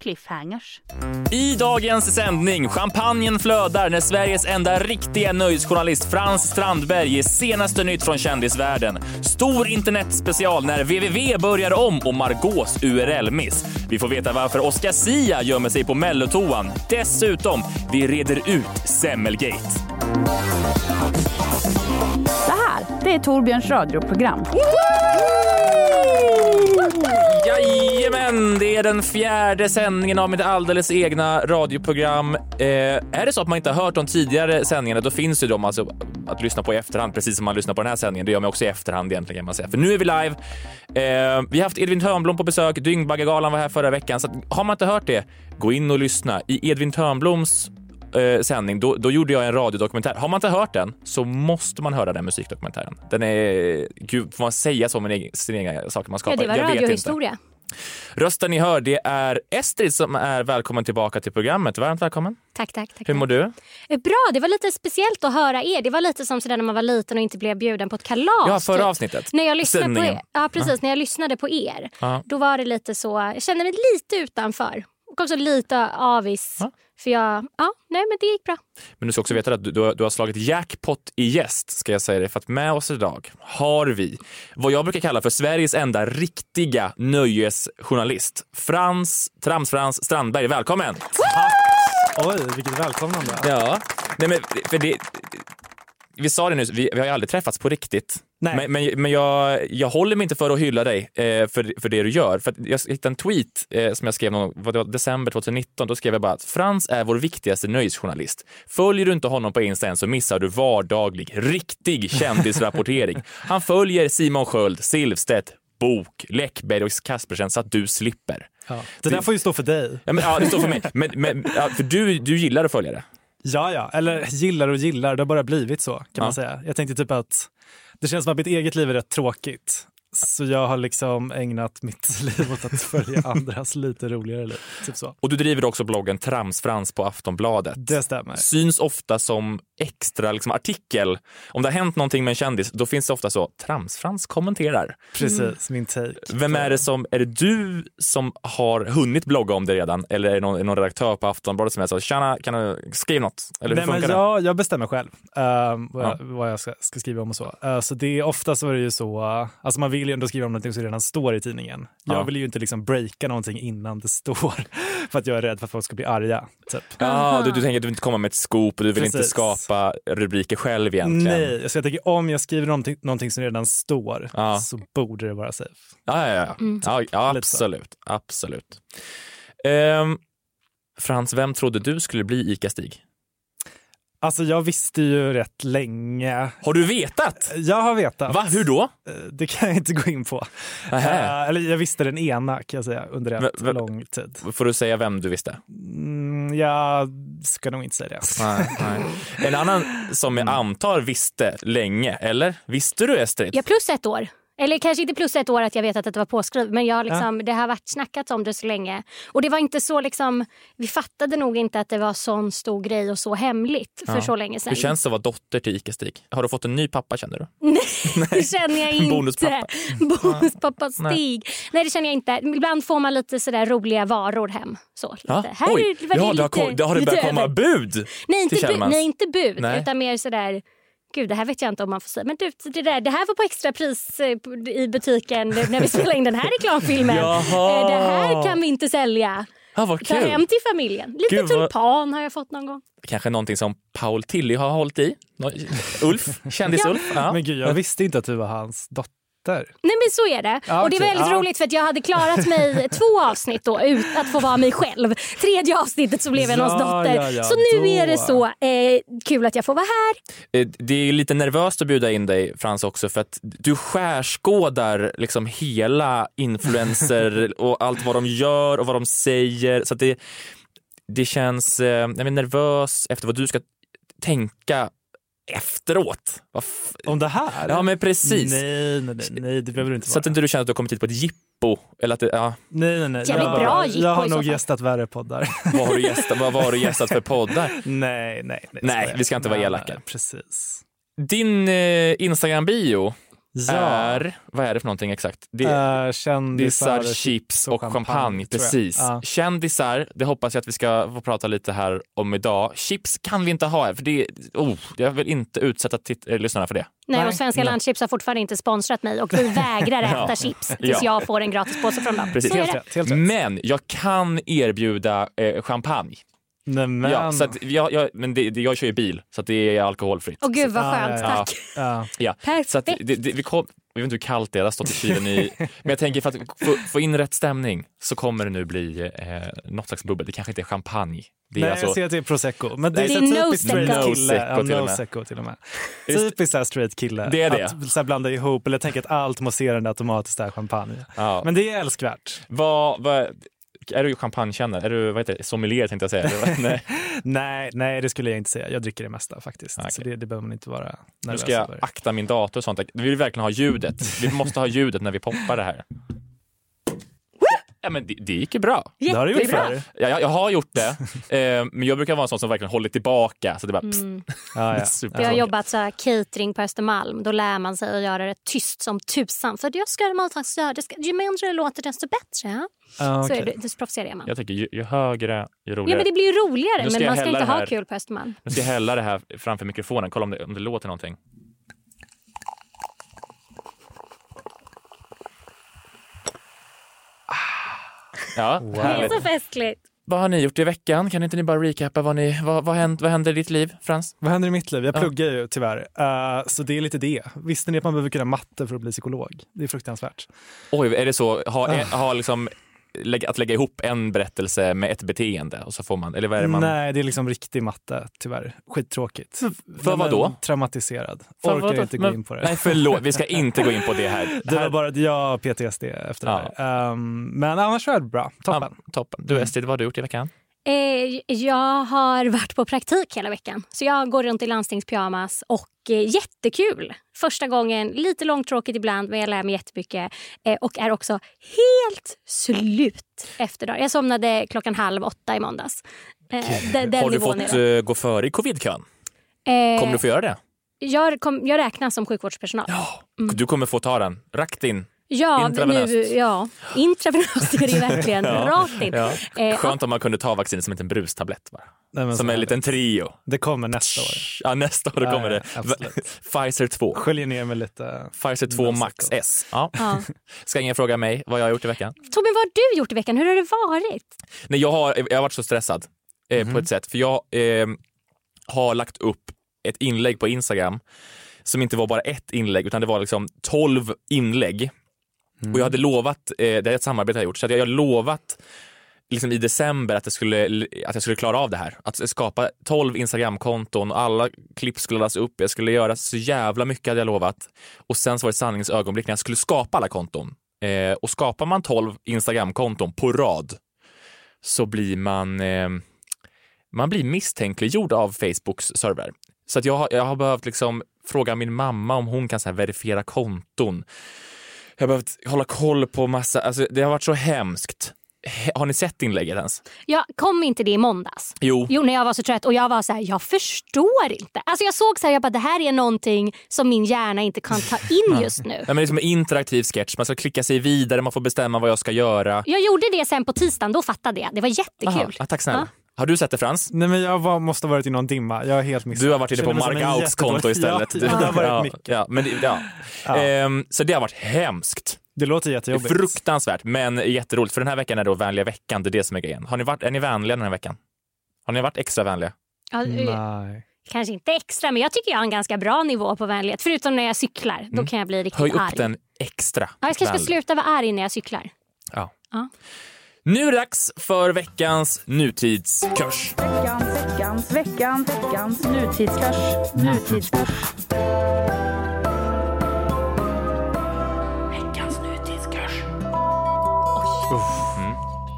cliffhangers. I dagens sändning, champagnen flödar när Sveriges enda riktiga nöjesjournalist Frans Strandberg ger senaste nytt från kändisvärlden. Stor internetspecial när www börjar om och Margaux URL-miss. Vi får veta varför Oscar Sia gömmer sig på mellotoan. Dessutom, vi reder ut Semmelgate. Det här, det är Torbjörns radioprogram. Jajamän, det är den fjärde sändningen av mitt alldeles egna radioprogram. Eh, är det så att man inte har hört de tidigare sändningarna, då finns ju de alltså att lyssna på i efterhand, precis som man lyssnar på den här sändningen. Det gör man också i efterhand egentligen kan man säga. För nu är vi live. Eh, vi har haft Edvin Törnblom på besök, Dyngbaggegalan var här förra veckan, så att, har man inte hört det, gå in och lyssna. I Edvin Törnbloms eh, sändning, då, då gjorde jag en radiodokumentär. Har man inte hört den så måste man höra den musikdokumentären. Den är, gud, får man säga så om egen, sina egna saker man skapar? Ja, det var radiohistoria. Rösten ni hör, det är Estrid som är välkommen tillbaka till programmet. Varmt välkommen. Tack, tack. tack Hur mår du? Eh, Bra, det var lite speciellt att höra er. Det var lite som sådär när man var liten och inte blev bjuden på ett kalas. Ja, förra typ. avsnittet. När jag lyssnade på er, ja, precis, när jag lyssnade på er, Ja. då var det lite så, jag kände mig lite utanför. Och också lite avis. Ja. För jag, ja, nej men det gick bra. Men du ska också veta att du, du, har, du har slagit jackpot i gäst, ska jag säga det. För att med oss idag har vi vad jag brukar kalla för Sveriges enda riktiga nöjesjournalist. Frans, Trams-Frans Strandberg. Välkommen! Oj, vilket välkomnande. Ja, nej men för det... Vi sa det nu, vi, vi har ju aldrig träffats på riktigt. Nej. Men, men, men jag, jag håller mig inte för att hylla dig eh, för, för det du gör. För jag hittade en tweet eh, som jag skrev någon, vad det var, december 2019. Då skrev jag bara att Frans är vår viktigaste nöjesjournalist. Följer du inte honom på Insta än så missar du vardaglig, riktig kändisrapportering. Han följer Simon Sköld, Silvstedt, Bok, Läckberg och Kaspersen så att du slipper. Ja. Det där får ju stå för dig. Ja, men, ja, det står för mig. Men, men, ja, för du, du gillar att följa det. Ja, ja. Eller gillar och gillar, det har bara blivit så kan Ja. man säga. Jag tänkte typ att det känns som att mitt eget liv är rätt tråkigt. Så jag har liksom ägnat mitt liv åt att följa andras lite roligare liv. Typ så. Och du driver också bloggen Tramsfrans på Aftonbladet. Det stämmer. Syns ofta som extra liksom, artikel. Om det har hänt någonting med en kändis, då finns det ofta så Tramsfrans kommenterar. Precis, min take. Vem är det som, är det du som har hunnit blogga om det redan? Eller är det någon, är det någon redaktör på Aftonbladet som är så, tjena, kan du skriva något? Eller hur Nej, men jag, jag bestämmer själv ehm, vad, Ja. jag, vad jag ska, ska skriva om och så. Eh, så det är ofta så är det ju så, uh, alltså man vill ju ändå skriva om någonting som redan står i tidningen. Jag Ja. vill ju inte liksom breaka någonting innan det står för att jag är rädd för att folk ska bli arga. Typ. Ja, du, du tänker att du vill inte komma med ett scoop och du vill inte Precis. skapa rubriker själv egentligen. Nej, så jag tänker om jag skriver någonting, någonting som redan står Ja. så borde det vara safe. Ja, ja, ja. Mm. ja, så. absolut. absolut. Ehm, Frans, vem trodde du skulle bli ICA-Stig? Alltså jag visste ju rätt länge. Har du vetat? Jag har vetat. Va? Hur då? Eh, Det kan jag inte gå in på. Nähä. Eh, eller jag visste den ena kan jag säga under rätt V- v- lång tid. Får du säga vem du visste? Mm, jag ska nog inte säga det. Nej, nej. En annan som jag antar visste länge, eller? Visste du Estrid? Ja, plus ett år. Eller kanske inte plus ett år att jag vet att det var påskrivet men jag liksom, det har varit snackats om det så länge. Och det var inte så liksom, vi fattade nog inte att det var sån stor grej och så hemligt för Ja. så länge sedan. Hur känns det att vara dotter till ICA-Stig? Har du fått en ny pappa känner du? Det känner jag inte. Bonuspappa. Bonuspappa Nej. Stig. Nej. det känner jag inte. Ibland får man lite sådär roliga varor hem. Så, lite. Ja. Här Oj, är- ja, det har, kom, det har det börjat komma över. bud Nej, inte, bu- nej, inte bud. Nej. Utan mer sådär... Gud, det här vet jag inte om man får säga. Men du, det, där, det här var på extrapris eh, i butiken när vi spelade in den här reklamfilmen. Jaha. Eh, Det här kan vi inte sälja. Ja, vad Ta kul. hem till familjen. Lite Gud, vad- tulpan har jag fått någon gång. Kanske någonting som Paul Tilly har hållit i? Ulf? Kändis-Ulf? Ja. Men gud, jag visste inte att du var hans dotter. Nej men så är det. Ja, och det är väldigt Ja. roligt för att jag hade klarat mig två avsnitt då ut att få vara mig själv. Tredje avsnittet så blev jag någons Ja, dotter. ja, ja, så nu då. är det så eh, kul att jag får vara här. Eh, Det är lite nervöst att bjuda in dig Frans också för att du skärskådar liksom hela influencer och allt vad de gör och vad de säger. Så att det, det känns, eh, jag är nervös efter vad du ska tänka efteråt. Om det här? ja men precis. Nej, nej, nej, nej, det behöver du inte Så att vara. inte du känner att du har kommit hit på ett jippo. Eller att det, ja, Nej, nej, nej. Jävligt jag, bra jippo jag har nog gästat värre poddar. vad, har du gästat, vad, vad har du gästat för poddar? nej, nej, nej. Nej, vi ska inte vara elaka. nej, Precis. Din eh, Instagram-bio Ja. är, vad är det för någonting exakt? Det är Uh, kändisar, chips och champagne. jag. Precis. Ja. Kändisar, det hoppas jag att vi ska få prata lite här om idag. Chips kan vi inte ha här, för det, oh, jag vill inte utsätta titt- eh, lyssnarna för det. Nej, Nej, och Svenska nej. Landchips har fortfarande inte sponsrat mig och vi vägrar äta Ja. chips tills Ja. jag får en gratis påse från dem. Precis. Helt rätt. Helt rätt. Men jag kan erbjuda eh, champagne. Nej, men... Ja, så att jag, jag, men det, det, jag kör ju bil, så att det är alkoholfritt. Åh gud vad skönt, ja, ja. tack. Ja. Ja. Perfekt. Så att det, det, vi kom, jag vet inte hur kallt det är, det har stått i kylen i... Men jag tänker för att få, få in rätt stämning så kommer det nu bli eh, något slags bubbel. Det kanske inte är champagne. Det är Nej, alltså, jag ser att det är prosecco. Men det, Det är, är no typiskt straight kille. No till no till och med. Typiskt så här straight kille. Det är det. Att så här, blanda ihop, eller tänka att allt mousserande automatiskt är champagne. ja. Men det är älskvärt. vad, vad, är du champagnekännare? Är du vad heter det, sommelier tänkte jag säga? Nej. Nej, nej, det skulle jag inte säga. Jag dricker det mesta faktiskt. Okej. Så det, det behöver man inte vara Nu nervös ska jag över. akta min dator och sånt. Vi vill verkligen ha ljudet. Vi måste ha ljudet när vi poppar det här. Ja, men det, det gick ju bra. Det har du gjort förr. Ja, jag, jag har gjort det, eh, men jag brukar vara en sån som verkligen håller tillbaka. Så det bara, Mm. Ja, ja. super. Jag har jobbat så här catering på Östermalm. Då lär man sig att göra det tyst som tusan. För jag ska göra det. Ska, ju mindre det låter desto bättre. Ja? Ja, Så är det, proffsigare är man. Jag tycker ju, ju högre, ju Ja, roligare. men det blir ju roligare. Men man ska inte det ha kul på Östermalm. Nu ska jag hälla det här framför mikrofonen. Kolla om det, om det låter någonting. Ja, Det är så festligt. Vad har ni gjort i veckan? Kan inte ni bara recappa vad, ni, vad, vad, händer, vad händer i ditt liv, Frans? Vad händer i mitt liv? Jag Ja. pluggar ju tyvärr. Uh, så det är lite det. Visste ni att man behöver kunna matte för att bli psykolog? Det är fruktansvärt. Oj, är det så? Ha, Ah. är, ha liksom, att lägga ihop en berättelse med ett beteende och så får man, eller vad är det man... Nej, det är liksom riktig matte tyvärr. Skittråkigt. för Nej, vad då? Traumatiserad. För Orkar vadå? inte gå in på det. Nej, förlåt. Vi ska inte gå in på det här. Det var här bara jag PTSD efter Ja. det här. Um, men annars är det bra. Toppen. Ja, toppen. Du Estrid, vad har du gjort i veckan? Eh, jag har varit på praktik hela veckan. Så jag går runt i landstingspyjamas och eh, jättekul. Första gången, lite långtråkigt ibland men jag lär mig jättemycket. Eh, och är också helt slut efter dagen. Jag somnade klockan halv åtta i måndags. Eh, de- den har du fått eh, gå före i covidkön? Eh, Kommer du få göra det? jag, kom, jag räknas som sjukvårdspersonal. Ja. Du kommer få ta den rakt in. Ja, Intravenöst. nu, ja. intravenöst är det verkligen. Rakt in. Ja. Eh, Skönt om man kunde ta vaccinet som en liten brustablett bara. Nej, men Som en liten trio. Det kommer nästa år. Ja, nästa år Ja, kommer ja, det. Pfizer 2. Sköljer ner med lite... Pfizer 2 Nästa Max år. S. Ja. ja. Ska ingen fråga mig vad jag har gjort i veckan? Tobbe, vad har du gjort i veckan? Hur har det varit? Nej, jag har, jag har varit så stressad eh, på ett sätt. För jag eh, har lagt upp ett inlägg på Instagram som inte var bara ett inlägg utan det var liksom 12 inlägg. Och jag hade lovat, eh, det är ett samarbete jag har gjort, så att jag har lovat liksom i december att jag, skulle, att jag skulle klara av det här. Att skapa 12 Instagramkonton och alla klipp skulle laddas upp. Jag skulle göra så jävla mycket hade jag lovat. Och sen så var det sanningens ögonblick när jag skulle skapa alla konton. Eh, och skapar man 12 Instagramkonton på rad så blir man, eh, man blir misstänkliggjord av Facebooks server. Så att jag, jag har behövt liksom fråga min mamma om hon kan så verifiera konton. Jag har behövt hålla koll på massa, alltså det har varit så hemskt. He- Har ni sett inlägget ens? Jag kom inte det i måndags. Jo. Jo, när jag var så trött och jag var så här, jag förstår inte. Alltså jag såg så här, jag bara, det här är någonting som min hjärna inte kan ta in just nu. Ja, men det är som en interaktiv sketch, man ska klicka sig vidare, man får bestämma vad jag ska göra. Jag gjorde det sen på tisdagen, då fattade jag. Det var Aha, jättekul. ja, tack snälla. Har du sett det Frans? Nej men jag var, måste ha varit i någon dimma. Jag är helt missad. Du har varit inne på Mark konto istället. Ja, det har varit mycket. ja, men det, ja. Ja. Ehm, så det har varit hemskt. Det låter Det är jättejobbigt. fruktansvärt, men jätteroligt. För den här veckan är då vänliga veckan, det är det som är grejen. Har ni varit, är ni vänliga den här veckan? Har ni varit extra vänliga? Eh, Nej. kanske inte extra, men jag tycker jag har en ganska bra nivå på vänlighet. Förutom när jag cyklar. Då kan jag bli riktigt Höj upp arg. den extra. Ja, jag kanske ska sluta vara arg när jag cyklar. Ja. Ja. Nu är det dags för veckans nutidskurs. Veckans, veckans, veckans, veckans nutidskurs. Nutidskurs. Veckans nutidskurs.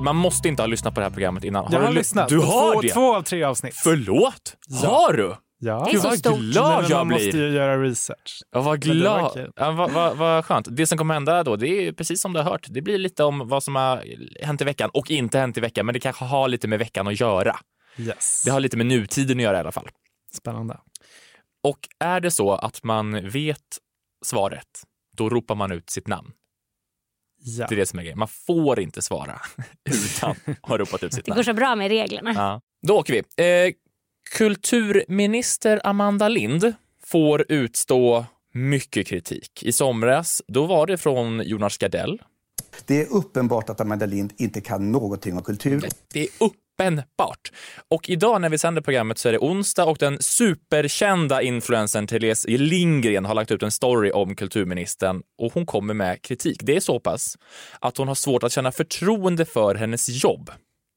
Man måste inte ha lyssnat på det här programmet innan. Jag har du ly- lyssnat Du har två, det? två av tre avsnitt. Förlåt? Har du? Ja. Det är Gud, vad stort. glad jag man måste blir. ju göra research. Ja, vad glad. Ja, vad, vad, vad skönt. Det som kommer hända då, det är precis som du har hört. Det blir lite om vad som har hänt i veckan och inte hänt i veckan, men det kanske har lite med veckan att göra. Yes. Det har lite med nutiden att göra i alla fall. Spännande. Och är det så att man vet svaret, då ropar man ut sitt namn. Ja. Det är det som är grejen. Man får inte svara utan att ha ropat ut sitt Det går namn. så bra med reglerna. Ja. Då åker vi. Eh, kulturminister Amanda Lind får utstå mycket kritik. I somras då var det från Jonas Gardell. Det är uppenbart att Amanda Lind inte kan någonting om kultur. Det är uppenbart. Och idag när vi sänder programmet så är det onsdag och den superkända influencern Therese Lindgren har lagt ut en story om kulturministern och hon kommer med kritik. Det är så pass att hon har svårt att känna förtroende för hennes jobb.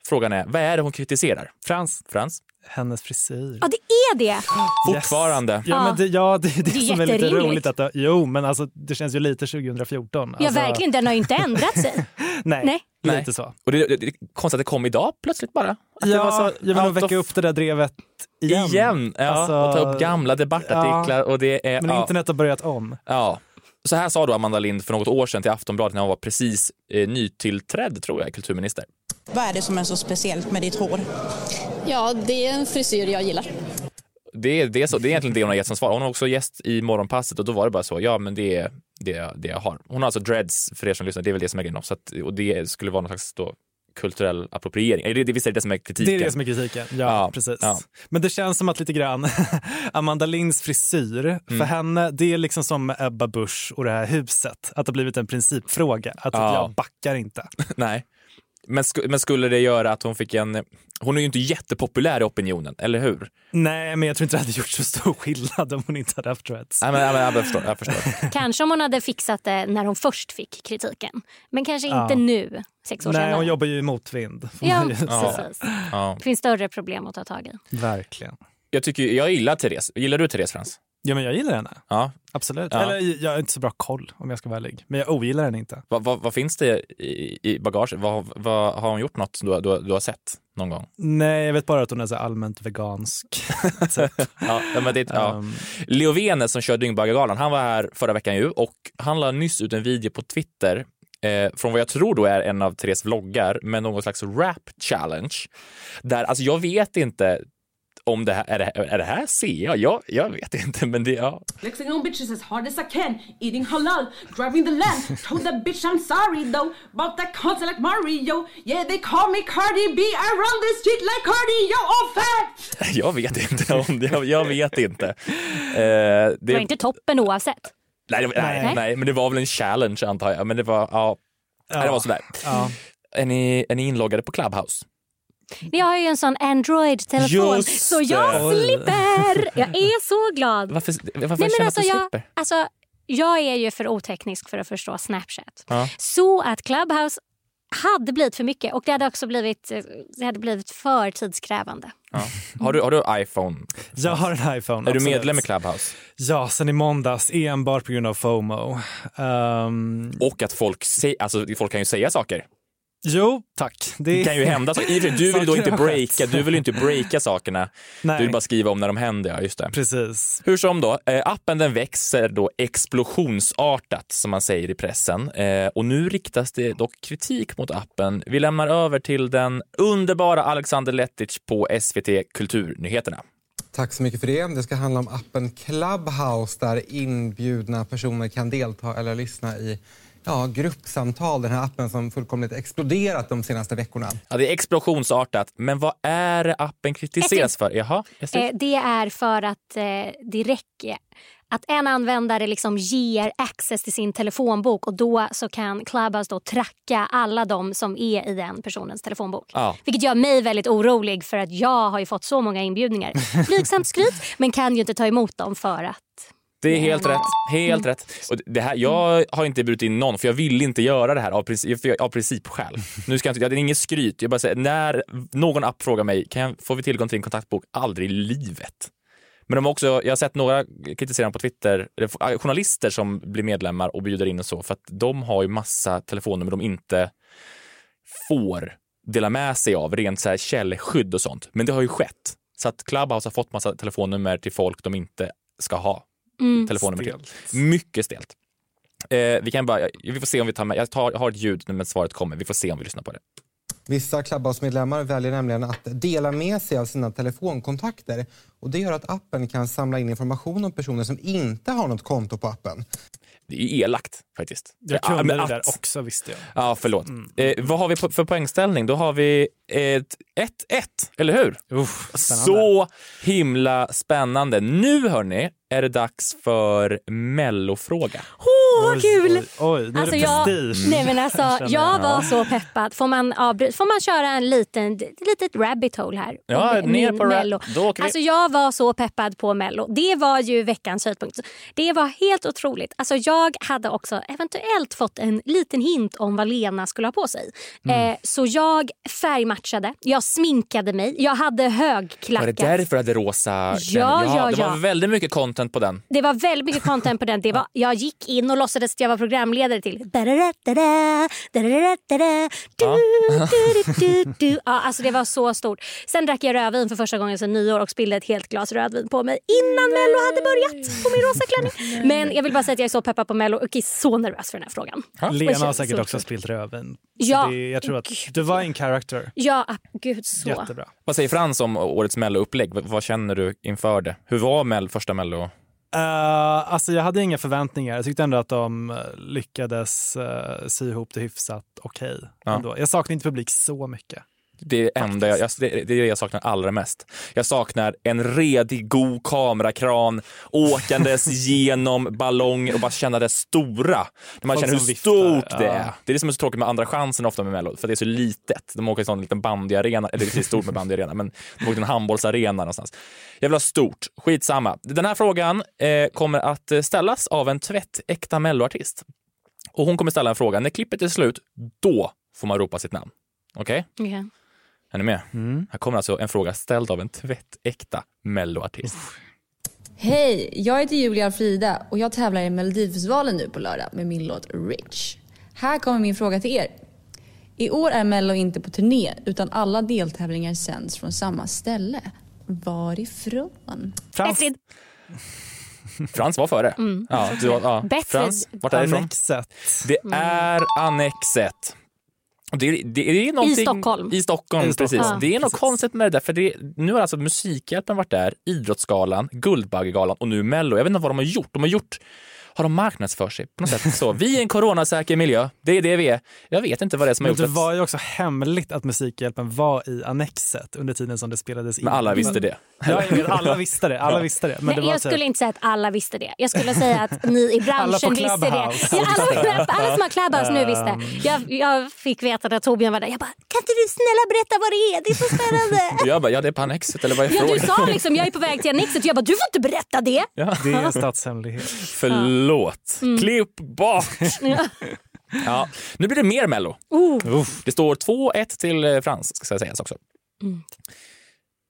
Frågan är, vad är det hon kritiserar? Frans, Frans? Hennes frisyr. Ja, det är det. Fortfarande. Ja, Ja. men det, ja, det är det, Det är som är lite roligt. Att det, jo, men alltså, det känns ju lite 2014. Ja, Alltså, verkligen. Den har ju inte ändrat sig. Nej, Nej. Nej. lite så. Och det, det, det är konstigt att det kom idag plötsligt bara. Att det Ja, var så jag vill väcka upp det där drevet igen. igen. Ja, Alltså, och ta upp gamla debattartiklar. Och det är, Men ja, internet har börjat om. ja. Så här sa då Amanda Lind för något år sedan till Aftonbladet när hon var precis eh, nytillträdd, tror jag, kulturminister. Vad är det som är så speciellt med ditt hår? Ja, det är en frisyr jag gillar. Det är, det, är så, det är egentligen det hon har gett som svar. Hon har också gäst i Morgonpasset och då var det bara så, ja men det är det, det jag har. Hon har alltså dreads, för er som lyssnar, det är väl det som är grejen. Så att, och det skulle vara någon slags då, kulturell appropriering. Det, det, visst är det det som är kritiken? Det är det som är kritiken. Ja, Ja, precis. ja. Men det känns som att lite grann Amanda Linds frisyr, för Mm. henne, det är liksom som Ebba Busch och det här huset. Att det har blivit en principfråga. Att Ja. jag backar inte. Nej. Men, sku, men skulle det göra att hon fick en... Hon är ju inte jättepopulär i opinionen, eller hur? Nej, men jag tror inte det hade gjort så stor skillnad om hon inte hade haft dreads. Nej, men, nej, men, jag förstår. Jag förstår. Kanske om hon hade fixat det när hon först fick kritiken. Men kanske Ja. inte nu, sex år Nej, senare. hon jobbar ju i motvind. Ja, precis. Ja. Det finns större problem att ta tag i. Verkligen. Jag, tycker, jag gillar Therese. Gillar du Therese Frans? Ja, men jag gillar henne. Ja. Absolut. Ja. Eller jag har inte så bra koll om jag ska vara ärlig. Men jag ogillar henne inte. Vad, vad, vad finns det i, i bagaget? Vad, vad, har hon gjort något som du, du, du har sett någon gång? Nej, jag vet bara att hon är så allmänt vegansk. typ. Ja, ja, men det, ja. Um, Leo Venes som kör Dyngbaggegalan, han var här förra veckan ju och han la nyss ut en video på Twitter eh, från vad jag tror då är en av Therese vloggar med någon slags rap challenge. Där, alltså jag vet inte om det här, är det, är det här ser jag? jag? Vet inte, men det, ja. Flexing on bitches as hard as I can, eating halal, driving the land. Told that bitch I'm sorry though, about that content like Mario. Yeah, they call me Cardi B. I run this street like cardio on fact. Jag vet inte om det, jag, jag vet inte. Eh, Det det, var inte toppen oavsett. nej, var- nej, Nej. nej, men det var väl en challenge antar jag. Men det var, ja, nej, det var sådär. ja. Är ni, är ni inloggade på Clubhouse? Jag har ju en sån Android-telefon Just så jag slipper. Jag är så glad. Varför, varför Nej, känner men du alltså, att du jag, slipper? alltså, jag är ju för oteknisk för att förstå Snapchat. Ja. Så att Clubhouse hade blivit för mycket och det hade också blivit, eh, det hade blivit för tidskrävande. Ja. Har, du, har du iPhone? Jag har en iPhone. Är du absolut. medlem i Clubhouse? Ja, sen i måndags enbart på grund av FOMO. Ehm, Och att folk, säger, alltså, folk kan ju säga saker. Jo, tack. Det kan ju hända saker. Du vill ju då inte breaka, du vill inte breaka sakerna. Nej. Du vill bara skriva om när de händer. Ja, just det. Precis. Hur som då, eh, appen den växer då explosionsartat som man säger i pressen. Eh, och nu riktas det dock kritik mot appen. Vi lämnar över till den underbara Alexander Letic på SVT Kulturnyheterna. Tack så mycket för det. Det ska handla om appen Clubhouse där inbjudna personer kan delta eller lyssna i ja, gruppsamtal. Den här appen som fullkomligt exploderat de senaste veckorna. Ja, det är explosionsartat, men vad är det appen kritiseras för? Jaha? Eh, det är för att eh, det räcker att en användare liksom ger access till sin telefonbok och då så kan Clubhouse då tracka alla de som är i den personens telefonbok. Ja. Vilket gör mig väldigt orolig för att jag har ju fått så många inbjudningar. Blygsamt skryt, men kan ju inte ta emot dem för att Det är helt rätt. Helt rätt. Och det här, jag har inte bjudit in någon för jag vill inte göra det här av, princip, av principskäl. Nu ska jag inte, det är inget skryt. Jag bara säger, när någon app frågar mig, kan jag, får vi tillgång till en kontaktbok? Aldrig i livet. Men de har också, jag har sett några kritisera på Twitter, eller journalister som blir medlemmar och bjuder in och så, för att de har ju massa telefonnummer de inte får dela med sig av, rent så här källskydd och sånt. Men det har ju skett. Så att Clubhouse har fått massa telefonnummer till folk de inte ska ha Mm. telefonnummer till. Mycket stelt. Eh, vi kan bara, vi får se om vi tar med, jag tar, jag har ett ljud nu men svaret kommer. Vi får se om vi lyssnar på det. Vissa Clubhouse-medlemmar väljer nämligen att dela med sig av sina telefonkontakter. Och Det gör att appen kan samla in information om personer som inte har något konto på appen. Det är ju elakt faktiskt. Jag Ja, kunde men det där också visste jag. Ja, förlåt. Eh, vad har vi för poängställning? Då har vi ett 1-1, eller hur? spännande. Så himla spännande. Nu hörni är det dags för mellofråga. Åh, vad kul! Oj, oj, nu Alltså är det jag, prestige. nej men alltså, jag var Ja. så peppad. Får man, avbry- får man köra en liten, litet rabbit hole här? Ja, ner på ra- Mello. då åker vi. Alltså jag var så peppad på Mello. Det var ju veckans höjdpunkt. Det var helt otroligt. Alltså jag hade också eventuellt fått en liten hint om vad Lena skulle ha på sig. Mm. Eh, så jag färgmatchade, jag sminkade mig, jag hade Var högklackat. det därför du hade rosa Ja, klänning? ja, Det ja. var väldigt mycket content på den. Det var väldigt mycket content på den. Det var, jag gick in och låtsades att jag var programledare till... Ja, alltså det var så stort. Sen drack jag rödvin för första gången sedan nyår och spillde ett helt glas rödvin på mig innan Mello hade börjat på min rosa klänning. Men jag vill bara säga att jag är så peppad på Mello och är så nervös för den här frågan. Lena har säkert så också kul. spilt rödvin. Ja. Det, jag tror att du var en character. Ja, gud så. Jättebra. Vad säger Frans om årets melloupplägg? Vad känner du inför det? Hur var Mell, första mello? Uh, alltså jag hade inga förväntningar. Jag tyckte ändå att de eh, lyckades uh, sy ihop det hyfsat okej. Ja. ändå. Jag saknar inte publik så mycket. Det är, det enda jag, det är det jag saknar allra mest. Jag saknar en redig, god kamerakran åkandes genom ballonger och bara känna det stora. När man Folk känner hur viftar, stort det ja. är. Det är det som är så tråkigt med Andra chansen ofta med Mello, för det är så litet. De åker i en liten bandyarena, eller det är stort med bandyarena, men de åker till en handbollsarena någonstans. Jag vill ha stort, skitsamma. Den här frågan eh, kommer att ställas av en tvättäkta Melloartist. Och hon kommer ställa en fråga. När klippet är slut, då får man ropa sitt namn. Okej? Okej. Är ni med? Här kommer alltså en fråga ställd av en tvättäkta melloartist. Hej, jag heter Julia Alfrida och jag tävlar i Melodifestivalen nu på lördag med min låt Rich. Här kommer min fråga till er. I år är Mello inte på turné utan alla deltävlingar sänds från samma ställe. Varifrån? Betfrid. Frans var före. Mm. Ja, du, var- ja. Frans, vart är det ifrån? Annexet. Det Mm. är Annexet. Det, är- det, är någonting, I Stockholm. I Stockholm, I Stockholm. precis. Ja. Det är något konstigt med det där, för det, nu har alltså Musikhjälpen varit där, Idrottsgalan, Guldbaggegalan och nu Mello. Jag vet inte vad de har gjort. De har gjort har de marknadsför sig på något sätt så. Vi är en coronasäker miljö. Det är det vi är. Jag vet inte vad det är som har gjort det att... var ju också hemligt att Musikhjälpen var i Annexet under tiden som det spelades in. Men alla visste det. Ja, alla visste det. Alla visste det. Men det var jag skulle inte säga att alla visste det. Jag skulle säga att ni i branschen visste det. Ja, alla, det. alla som har Clubhouse nu visste. Ehm. Jag, jag fick veta när Torbjörn var där. Jag bara, kan inte du snälla berätta vad det är? Det är så spännande. Jag bara, ja det är på Annexet eller vad är Ja, frågan? du sa liksom, jag är på väg till Annexet. Jag bara, du får inte berätta det. Ja. Det är en statshemlighet. Förlåt. Mm. Klipp bort! Ja. Ja, nu blir det mer Mello. Oh. Det står 2-1 till eh, Frans, ska sägas också. Mm.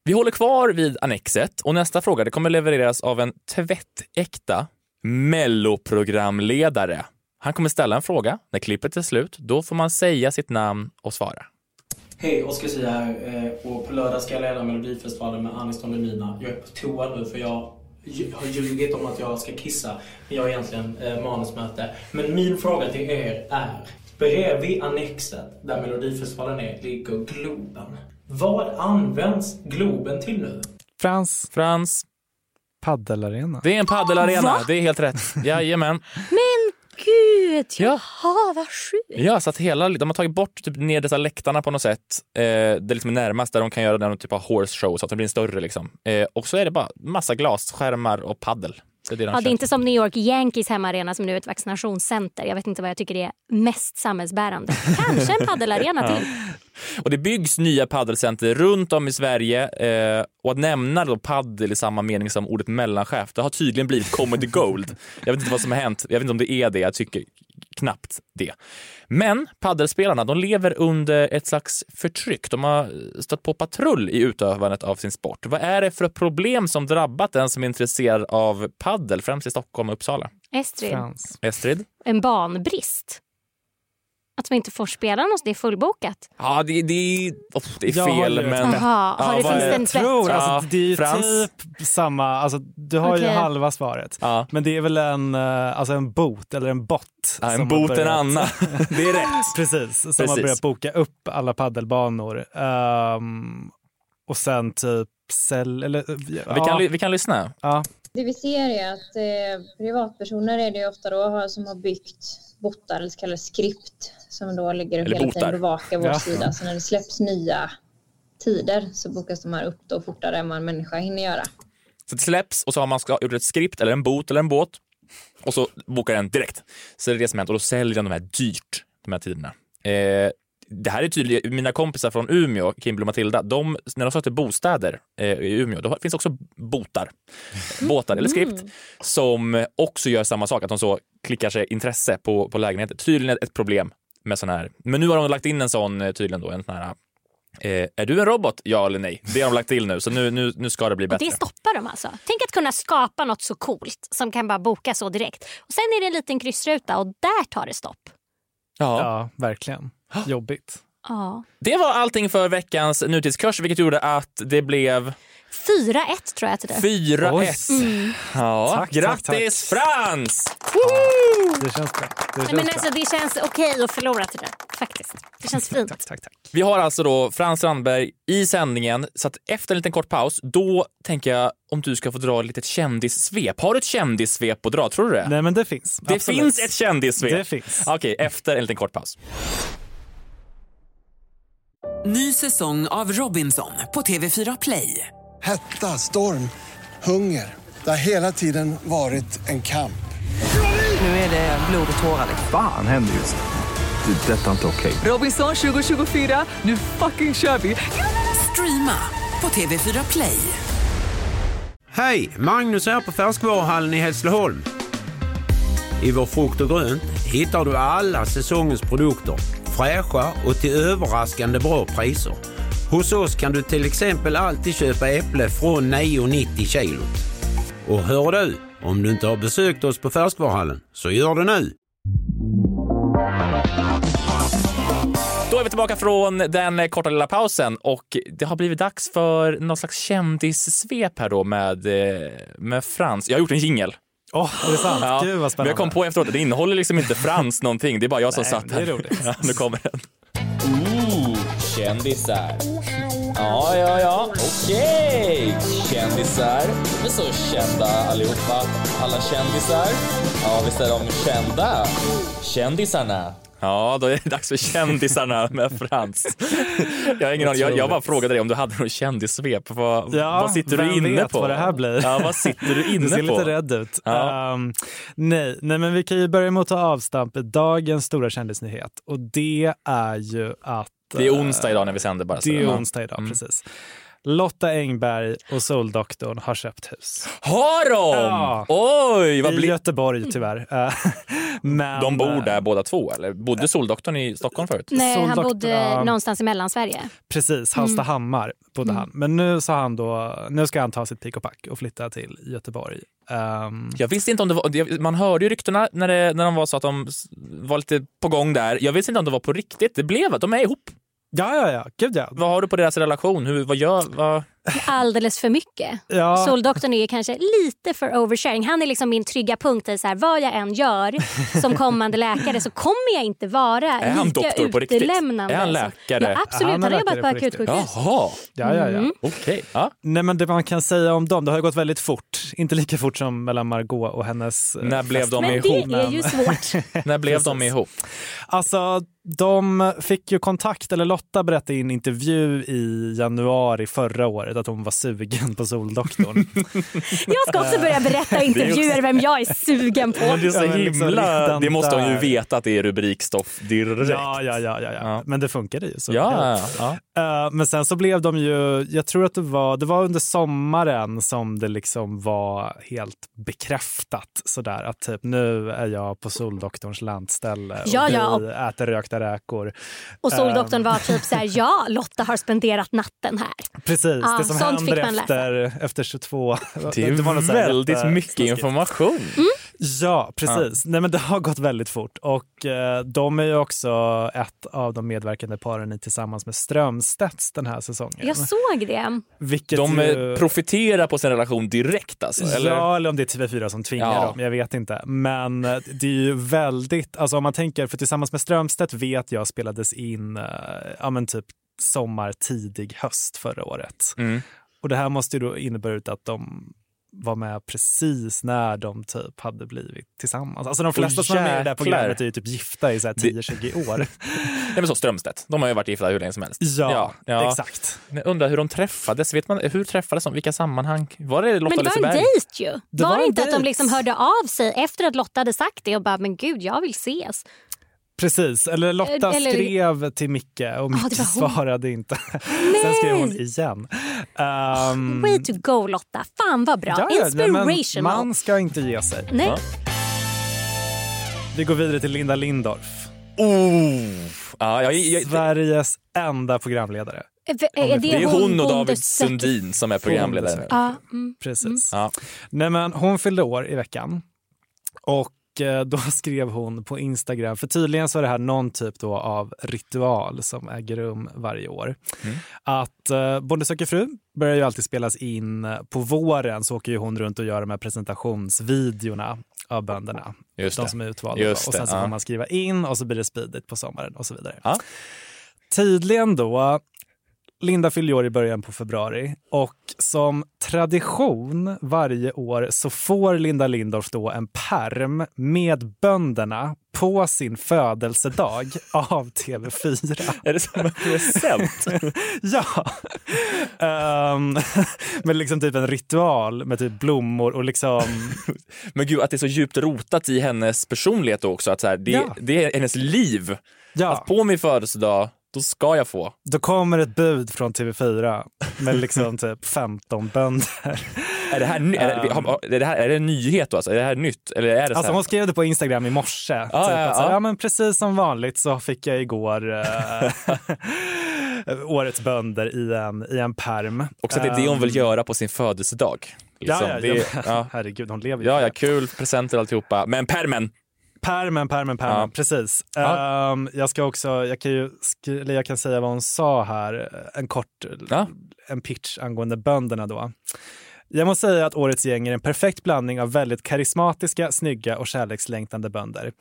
Vi håller kvar vid Annexet och nästa fråga det kommer levereras av en tvättäkta Melloprogramledare. Han kommer ställa en fråga. När klippet är slut, då får man säga sitt namn och svara. Hej, Oskar Zia här. eh, Och på lördag ska jag leda Melodifestivalen med Anis Don Demina. Jag är på toa nu för jag har ljugit om att jag ska kissa. Men jag har egentligen eh, manusmöte. Men min fråga till er är. Bredvid Annexet, där Melodifestivalen är, ligger Globen. Vad används Globen till nu? Frans. Frans. Paddelarena. Det är en paddelarena, Va? det är helt rätt. Jajamän. Men gud, jaha vad sjukt. Ja, så att hela, de har tagit bort typ ner dessa läktarna på något sätt. Eh, det liksom är närmast där de kan göra någon typ av horse show så att det blir större liksom. Eh, och så är det bara massa glasskärmar och paddel. Det är det de Ja, det är inte som New York Yankees hemmaarena som nu är ett vaccinationscenter. Jag vet inte vad jag tycker är mest samhällsbärande. Kanske en paddelarena till. Och det byggs nya paddelcenter runt om i Sverige eh, och att nämna då paddel i samma mening som ordet mellanchef, det har tydligen blivit comedy gold. Jag vet inte vad som har hänt. Jag vet inte om det är det. Jag tycker knappt det. Men paddelspelarna, de lever under ett slags förtryck. De har stött på patrull i utövandet av sin sport. Vad är det för problem som drabbat den som är intresserad av paddel, främst i Stockholm och Uppsala? Estrid, Estrid? en banbrist. Att de inte får spela något, det är fullbokat. Ja, det, det, oh, det är Jag fel, ju ett men... Jaha, har det finns en Jag tror, alltså, det är ju Frans. typ samma, alltså, du har ju Okej. halva svaret. Men det är väl en, eh, alltså en bot eller en bot. Ja, en bot, en börjat- Anna. Det är rätt. Precis, som Precis. har börjat boka upp alla paddelbanor. Ehm, och sen typ sälj, eller ja. Vi, kan, vi kan lyssna. Ja. Det vi ser är att eh, privatpersoner är det ju ofta då som har byggt bottar eller så kallade skript som då ligger och Eller hela botar. tiden bevakar vår Ja. sida. Så när det släpps nya tider så bokas de här upp då fortare än vad en människa hinner göra. Så det släpps och så har man ska- gjort ett skript eller en bot eller en båt och så bokar den direkt. Så det är det som hänt och då säljer de de här dyrt, de här tiderna. Eh, det här är tydligt, mina kompisar från Umeå, Kimberly och Matilda, de, när de sökte bostäder eh, i Umeå, då finns också botar, båtar eller skript, som också gör samma sak, att de så klickar sig intresse på, på lägenheter. Tydligen ett problem med sån här, men nu har de lagt in en sån, eh, tydligen då, en sån här Eh, är du en robot? Ja eller nej? Det har de lagt till nu, så nu, nu, nu ska det bli Och bättre. det stoppar de alltså. Tänk att kunna skapa något så coolt som kan bara boka så direkt. Och Sen är det en liten kryssruta och där tar det stopp. Ja, verkligen. Jobbigt. Ja. Det var allting för veckans nutidskurs, vilket gjorde att det blev 4-1 tror jag till det. 4-1. Mm. Ja, Tack, tack, grattis Frans! Det känns bra. Det Nej, känns men alltså, det känns okej att förlora till det. Faktiskt. Det känns fint. Tack, tack, tack. Vi har alltså då Frans Strandberg i sändningen, så att efter en liten kort paus, då tänker jag om du ska få dra ett litet kändissvep. Har du ett kändissvep att dra, tror du det? Nej men det finns. Det Absolut. finns ett kändissvep? Det finns. Okej, efter en liten kort paus. Ny säsong av Robinson på TV4 Play. Hetta, storm, hunger. Det har hela tiden varit en kamp. Nu är det blod och tårar. Fan händer just nu. Det. Detta är inte okej. Robinson 2024, nu fucking kör vi! Streama på TV4 Play. Hej! Magnus här på Färskvaruhallen i Hässleholm. I vår frukt och grönt hittar du alla säsongens produkter. Fräscha och till överraskande bra priser. Hos oss kan du till exempel alltid köpa äpple från 9,90 kilot. Och hör du, om du inte har besökt oss på Färskvaruhallen, så gör det nu! Tillbaka från den korta lilla pausen och det har blivit dags för någon slags kändissvep här då med, eh, med Frans. Jag har gjort en jingel. Åh, är det sant? Gud vad Men spännande. jag kom på efteråt att det innehåller liksom inte Frans någonting. Det är bara jag som Nej, satt det är här. roligt. Ja, nu kommer den. Ooh, kändisar. Ja, ja, ja. Okej. Kändisar. De är så kända allihopa. Alla kändisar. Ja, visst är de kända. Kändisarna. Ja, då är det dags för kändisarna med Frans. Jag ingen. Jag, jag bara frågade dig om du hade någon kändissvep. Vad, Ja, vad sitter du inne på? vad det här blir. Ja, vad sitter du inne Du ser på? lite rädd ut. Ja. Ehm, nej, nej, men vi kan ju börja med att ta avstamp i dagens stora kändisnyhet. Och det är ju att... Det är eh, onsdag idag när vi sänder bara. Det är onsdag idag, Mm. precis. Lotta Engberg och Soldoktorn har köpt hus. Har de? Ja. Oj, vad I. Göteborg tyvärr. Eh, Men, De bor där båda två, eller bodde Soldoktorn i Stockholm förut? Nej, han Soldoktorn, bodde ja. någonstans i Mellansverige. Precis, Mm. Hallstahammar bodde Mm. han. Men nu sa han då, nu ska han ta sitt pick och pack och flytta till Göteborg. Ehm, Jag visste inte om det var, man hörde ju ryktena när, det, när de var så att de var lite på gång där. Jag visste inte om det var på riktigt. Det blev att de är ihop. Ja, ja, ja. Gud ja. Vad har du på deras relation? Hur, vad gör... Vad... Alldeles för mycket. Ja. Soldoktorn är kanske lite för oversharing. Han är liksom min trygga punkt i så här, vad jag än gör som kommande läkare så kommer jag inte vara Är han lika doktor på riktigt? utelämnande. Är han läkare? Ja, absolut. Han har jobbat på riktigt. akutsjukhus. Jaha, Ja, ja, ja. Mm. okej. Ja. Nej, men det man kan säga om dem, det har ju gått väldigt fort. Inte lika fort som mellan Margot och hennes eh, När blev de Men ihop? det är ju svårt. När blev de ihop? Alltså, de fick ju kontakt, eller Lotta berättade i en intervju i januari förra året att hon var sugen på Soldoktorn. Jag ska också börja berätta i intervjuer vem jag är sugen på. Men det är så liksom himla... Det måste hon ju veta att det är rubrikstoff direkt. ja, ja, ja, ja, ja. Men det funkade ju. Så Ja, ja. Eh, men sen så blev de ju, jag tror att det var, det var under sommaren som det liksom var helt bekräftat sådär att typ nu är jag på Soldoktorns landställe och Ja, vi ja, och- äter rökta räkor. Och Soldoktorn Ehm, var typ så här, ja Lotta har spenderat natten här. Precis, Ja, det som sånt händer fick man läsa. efter, efter 22. Det är var så här väldigt jätte- mycket information. Mm. Ja, precis. Nej, men det har gått väldigt fort och eh, de är ju också ett av de medverkande paren i Tillsammans med Strömstedts den här säsongen. Jag såg det. Vilket De ju... eh, profiterar på sin relation direkt alltså? Eller? Ja, eller om det är TV4 som tvingar Ja. dem. Jag vet inte. Men eh, det är ju väldigt, alltså om man tänker, för Tillsammans med Strömstedt vet jag spelades in, eh, ja men typ sommar, tidig höst förra året. Mm. Och det här måste ju då inneburit att de var med precis när de typ hade blivit tillsammans. Alltså de flesta som är med i det här programmet är ju typ gifta i så här 10-20 år. Nej men så Strömstedt, de har ju varit gifta hur länge som helst. Ja, exakt. Men undrar hur de träffades, vet man hur träffades de, vilka sammanhang? Var det Lotta Men det var en dejt ju. Det var var det inte att de liksom hörde av sig efter att Lotta hade sagt det och bara men gud jag vill ses. Precis, eller Lotta Eller- skrev till Micke och Micke det hon. svarade inte. Sen skrev hon igen. Um, Way to go Lotta, fan vad bra. ja, nej, Inspirational. Man ska inte ge sig. Nej. Ja. Vi går vidare till Linda Lindorff. Oh. Ja, jag, jag, Sveriges enda programledare. Är, är det är hon och David Sundin som är programledare. Ja, mm. Precis. Ja. Nej, men hon fyllde år i veckan. Och eh, då skrev hon på Instagram, för tydligen så är det här någon typ då av ritual som äger rum varje år. Mm. Att eh, Bonde söker fru börjar ju alltid spelas in eh, på våren så åker ju hon runt och gör de här presentationsvideorna av bönderna. Just de det. som är utvalda. Just och sen så får ja. man skriva in och så blir det speedigt på sommaren och så vidare. Ja. Tydligen då Linda fyllde år i början på februari och som tradition varje år så får Linda Lindorff då en perm med bönderna på sin födelsedag av TV4. Är det som en present? ja. Um, med liksom typ en ritual med typ blommor och liksom... Men gud, att det är så djupt rotat i hennes personlighet också. Att så här, det, Ja. det är hennes liv. Ja. Att på min födelsedag, då ska jag få. Då kommer ett bud från TV4 med liksom typ 15 bönder. Är det här, ny- är det, Um. är det här är det en nyhet då? Alltså? Är det här nytt? Eller är det så Alltså här? hon skrev det på Instagram i morse. typ, ja, att så här, ja. ja, men precis som vanligt så fick jag igår eh, årets bönder i en, i en perm. Också att det är det hon vill Um, göra på sin födelsedag. Liksom. Ja, ja, det, ja. ja. Herregud, hon lever ju ja, ja, kul, presenter och alltihopa. Men permen! Permen, permen, permen. Ja. Precis. Ja. Ehm, jag ska också, jag kan ju eller jag kan säga vad hon sa här, en kort Ja. en pitch angående bönderna då. Jag måste säga att årets gäng är en perfekt blandning av väldigt karismatiska, snygga och kärlekslängtande bönder.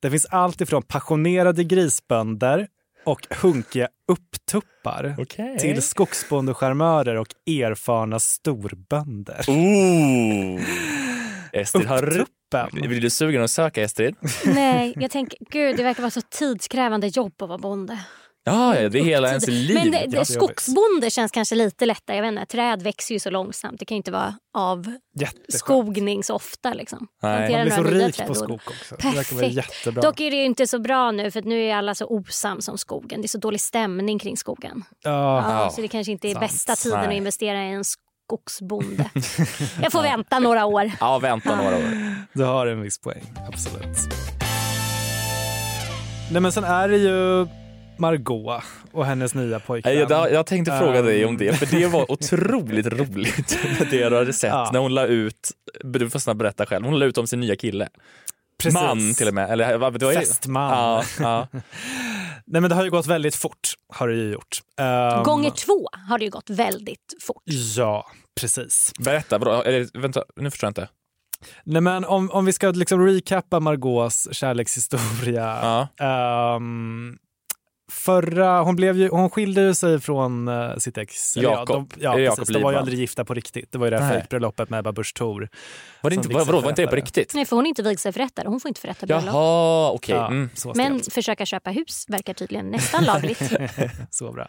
Det finns allt ifrån passionerade grisbönder och hunkiga upptuppar Okej. till skogsbondecharmörer och erfarna storbönder. Ooh. Estrid, har du... Blir du sugen att söka Estrid? Nej, jag tänker gud det verkar vara så tidskrävande jobb att vara bonde. Ja, det är hela ens liv. Men det, det, skogsbonde känns kanske lite lättare. Jag vet inte, träd växer ju så långsamt. Det kan ju inte vara av Jätteskönt. skogning så ofta. Liksom. Nej. Man blir så rik på skog också. Perfekt. jättebra. Dock är det ju inte så bra nu för att nu är alla så osams om skogen. Det är så dålig stämning kring skogen. Ja. Ja, så det kanske inte är sant. bästa tiden Nej. att investera i en skogsbonde. Jag får vänta några år. Ja, vänta några år. Du har en viss poäng, absolut. Nej men sen är det ju Margot och hennes nya pojkvän. Nej, Jag, jag tänkte fråga dig om Um, det, för det var otroligt roligt det du hade sett Ja. när hon la ut, du får snabbt berätta själv, hon la ut om sin nya kille. Precis. Man till och med. Eller, vad, det var ju- Fästman. Ja, ja. Nej men det har ju gått väldigt fort, har det ju gjort. Um, Gånger två har det ju gått väldigt fort. Ja, precis. Berätta, vadå? Eller, vänta, nu förstår jag inte. Nej men om, om vi ska liksom recappa Margaux kärlekshistoria. Ja. ehm, förra, hon, blev ju, hon skilde ju sig från eh, sitt ex. Jakob. Ja, de, ja, precis, de var ju aldrig gifta på riktigt. Det var ju det här fejkbröllopet med Ebba Busch Thor. Var det inte, vad- vadå, var inte det på riktigt? Nej, för hon är inte vigselförrättare. Hon får inte förrätta bröllop. Jaha, okej. Ja, Mm. Men försöka köpa hus verkar tydligen nästan lagligt. Så bra.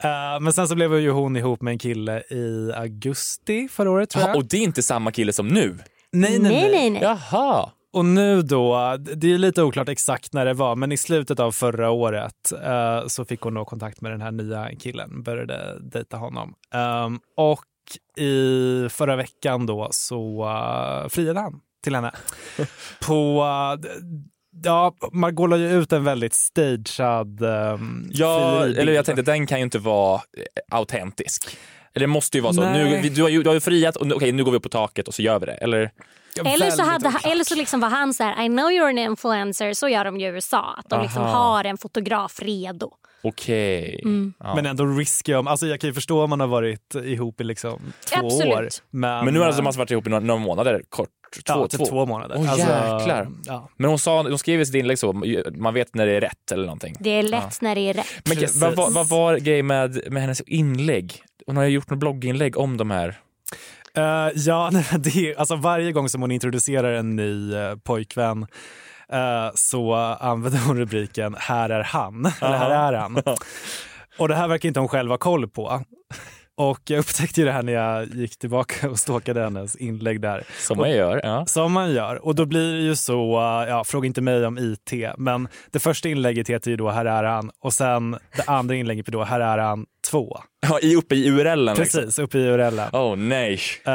Eh, men sen så blev ju hon ihop med en kille i augusti förra året tror jag. Jaha, och det är inte samma kille som nu? nej, nej, nej, nej, nej. Jaha. Och nu då, det är lite oklart exakt när det var, men i slutet av förra året eh, så fick hon då kontakt med den här nya killen, började dejta honom. Ehm, och i förra veckan då så uh, friade han till henne. På, d- ja, Margot la ju ut en väldigt stagead um, Ja, eller jag tänkte den kan ju inte vara eh, autentisk. Eller det måste ju vara så. Nej. Nu, du, har ju, du har ju friat och nu- okej, nu går vi upp på taket och så gör vi det. Eller? Eller så, hade, oklart. eller så liksom var han så här, I know you're an influencer, så gör de i USA. Att de liksom har en fotograf redo. Okej. Mm. Ja. Men ändå risky om, alltså jag kan ju förstå om man har varit ihop i liksom två Absolut. år. Men, Men nu har alltså man varit ihop i några, några månader kort. Två, Ja, typ två månader. Åh Alltså, jäklar. ja. Men hon, sa, hon skrev i sitt inlägg så, man vet när det är rätt eller någonting. Det är lätt när det är rätt. Men vad, vad, vad var grejen med, med hennes inlägg? Hon har ju gjort något blogginlägg om de här. Eh, ja, det är, alltså varje gång som hon introducerar en ny uh, pojkvän eh, så använder hon rubriken “Här är han” eller “Här är han”. Och det här verkar inte hon själv ha koll på. Och jag upptäckte ju det här när jag gick tillbaka och stalkade hennes inlägg där. Som man gör. Ja. Som man gör. Och då blir det ju så, uh, ja, fråga inte mig om IT, men det första inlägget heter ju då “Här är han” och sen det andra inlägget blir då “Här är han 2”. Ja, i, uppe i URLen. Precis, Liksom. uppe i URLen. Oh nej. Uh,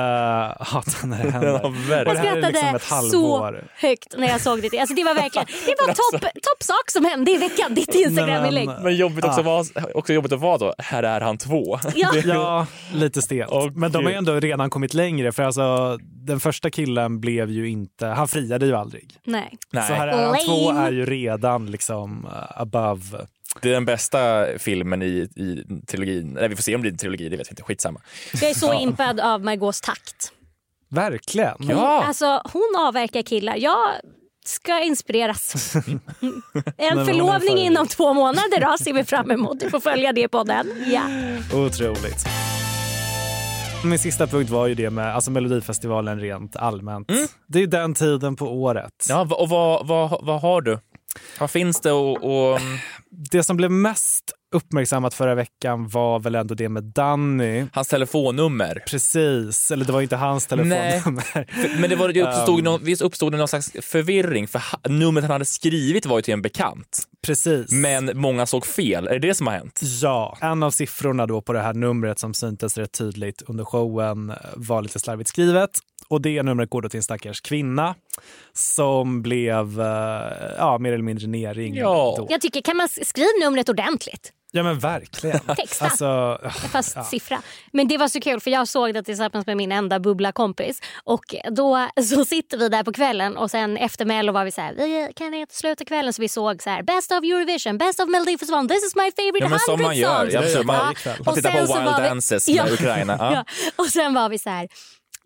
hatar när det händer. Ja, verkligen. det Jag här är skrattade liksom ett så halvår. högt när jag såg det. Alltså det var verkligen det var topp top sak som hände i veckan. Ditt Instagram-inlägg. Men jobbigt också, vara, också jobbigt att vara då, här är han två. Ja. Ja, lite stelt. Men de har ju ändå redan kommit längre för alltså den första killen blev ju inte, han friade ju aldrig. Nej. Så här är han två är ju redan liksom above. Det är den bästa filmen i, i trilogin. Nej, vi får se om det blir en trilogi, det vet vi inte. Skitsamma. Jag är så impad av Margaux takt. Verkligen. Hon, alltså, hon avverkar killar. Jag ska inspireras. En är förlovning för- inom två månader då ser vi fram emot. Du får följa det på den. Ja. Otroligt. Min sista punkt var ju det med alltså Melodifestivalen rent allmänt. Det är den tiden på året. Ja, och vad, vad, vad har du? Vad finns det och... och... Det som blev mest uppmärksammat förra veckan var väl ändå det med Danny. Hans telefonnummer. Precis, eller det var inte hans telefonnummer. Men det, var, det uppstod, Um, någon, visst uppstod det någon slags förvirring för numret han hade skrivit var ju till en bekant. Precis. Men många såg fel. Är det det som har hänt? Ja, en av siffrorna då på det här numret som syntes rätt tydligt under showen var lite slarvigt skrivet. Och det numret går då till en stackars kvinna som blev eh, ja, mer eller mindre nerringd. då. Jag tycker, kan man skriva numret ordentligt? Ja men verkligen. Texta. Alltså, Fast ja. siffra. Men det var så kul för jag såg det tillsammans med min enda bubbla kompis. Och då så sitter vi där på kvällen och sen efter Mello var vi så här, vi kan inte sluta kvällen så vi såg så här, best of Eurovision, best of Melodifestivalen, this is my favorite Ja, men 100 som man gör. songs. Ja, absolut. Man- Ja. man Och tittar på Wild var vi- Dances med Ukraina. Ja. Ja. Och sen var vi så här,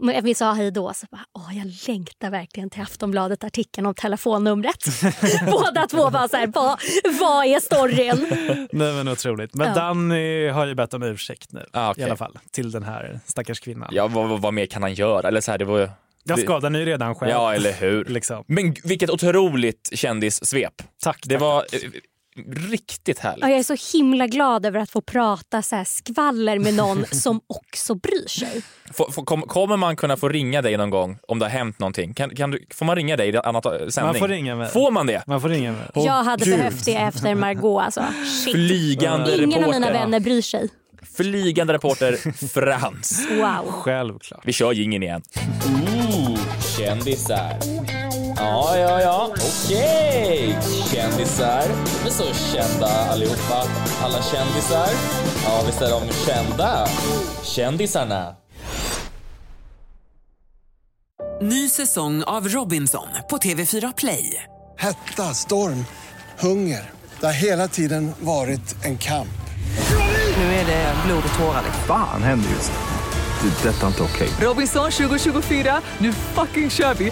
men vi sa hej då, så bara, Åh, jag längtar verkligen till Aftonbladet-artikeln om telefonnumret. Båda två var så här, vad, vad är storyn? Nej men otroligt. Men Ja. Danny har ju bett om ursäkt nu Ah, okej. i alla fall till den här stackars kvinnan. Ja, vad, vad, vad mer kan han göra? Eller så här, det var ju... Jag skadar ju redan själv. Ja, eller hur? Liksom. Men vilket otroligt kändissvep. Tack. Det var eh, riktigt härligt. Ja, jag är så himla glad över att få prata så här skvaller med någon som också bryr sig. Får- får- kom, kommer man kunna få ringa dig någon gång om det har hänt någonting? Kan, kan du, får man ringa dig i annat eh, sändning? Man får ringa mig. Får man det? Man får ringa mig. jag hade Gud. behövt det efter Margot alltså. Shit. Flygande Ingen reporter. av mina vänner bryr sig. Flygande reporter Frans. Wow. Självklart. Vi kör jingeln igen. Ooh, kändisar. Ja, ja, ja. Okej. Kändisar. De är så kända allihopa. Alla kändisar. Ja, visst är de kända. Kändisarna. Ny säsong av Robinson på TV4 Play. Hetta, storm, hunger. Det har hela tiden varit en kamp. Nu är det blod och tårar. Fan händer just nu. Det. är Detta är inte okej. Robinson 2024, nu fucking kör vi!